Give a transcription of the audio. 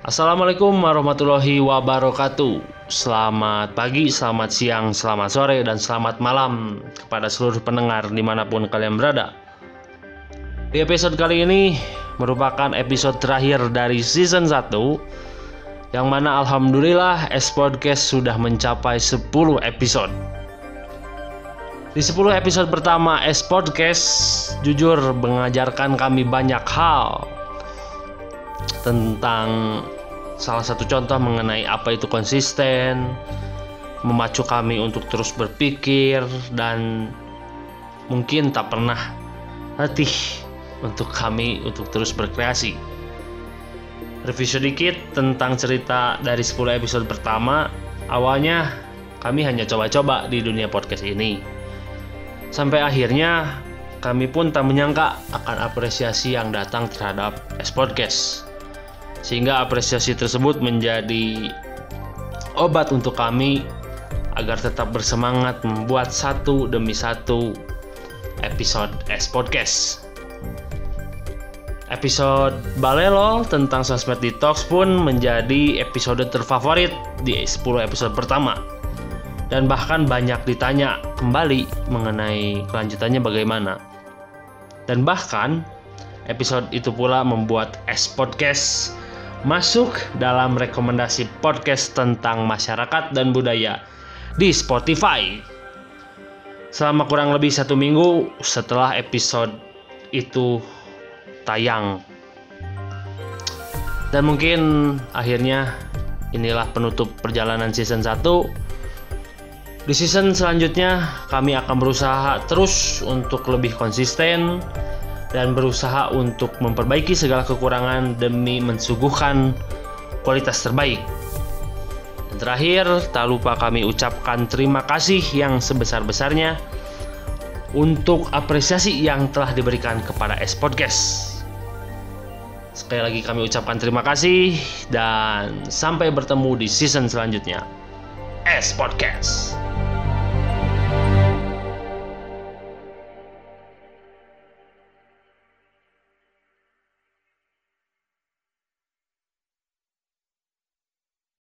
Assalamualaikum warahmatullahi wabarakatuh. Selamat pagi, selamat siang, selamat sore, dan selamat malam Kepada seluruh pendengar di mana pun kalian berada. Di episode kali ini merupakan episode terakhir dari season 1 Yang mana Alhamdulillah S Podcast sudah mencapai 10 episode. Di 10 episode pertama S Podcast Jujur mengajarkan kami banyak hal tentang salah satu contoh mengenai apa itu konsisten, memacu kami untuk terus berpikir dan mungkin tak pernah latih untuk kami untuk terus berkreasi. Review sedikit tentang cerita dari 10 episode pertama. Awalnya kami hanya coba-coba di dunia podcast ini. Sampai akhirnya kami pun tak menyangka akan apresiasi yang datang terhadap S Podcast sehingga apresiasi tersebut menjadi obat untuk kami agar tetap bersemangat membuat satu demi satu episode S Podcast. Episode Balelo tentang sosmed detox pun menjadi episode terfavorit di 10 episode pertama. Dan bahkan banyak ditanya kembali mengenai kelanjutannya bagaimana. Dan bahkan episode itu pula membuat S Podcast masuk dalam rekomendasi podcast tentang masyarakat dan budaya di Spotify. Selama kurang lebih satu minggu setelah episode itu tayang. Dan mungkin akhirnya inilah penutup perjalanan season 1. Di season selanjutnya kami akan berusaha terus untuk lebih konsisten dan berusaha untuk memperbaiki segala kekurangan demi mensuguhkan kualitas terbaik. Dan terakhir, tak lupa kami ucapkan terima kasih yang sebesar-besarnya untuk apresiasi yang telah diberikan kepada S Podcast. Sekali lagi kami ucapkan terima kasih dan sampai bertemu di season selanjutnya. S Podcast.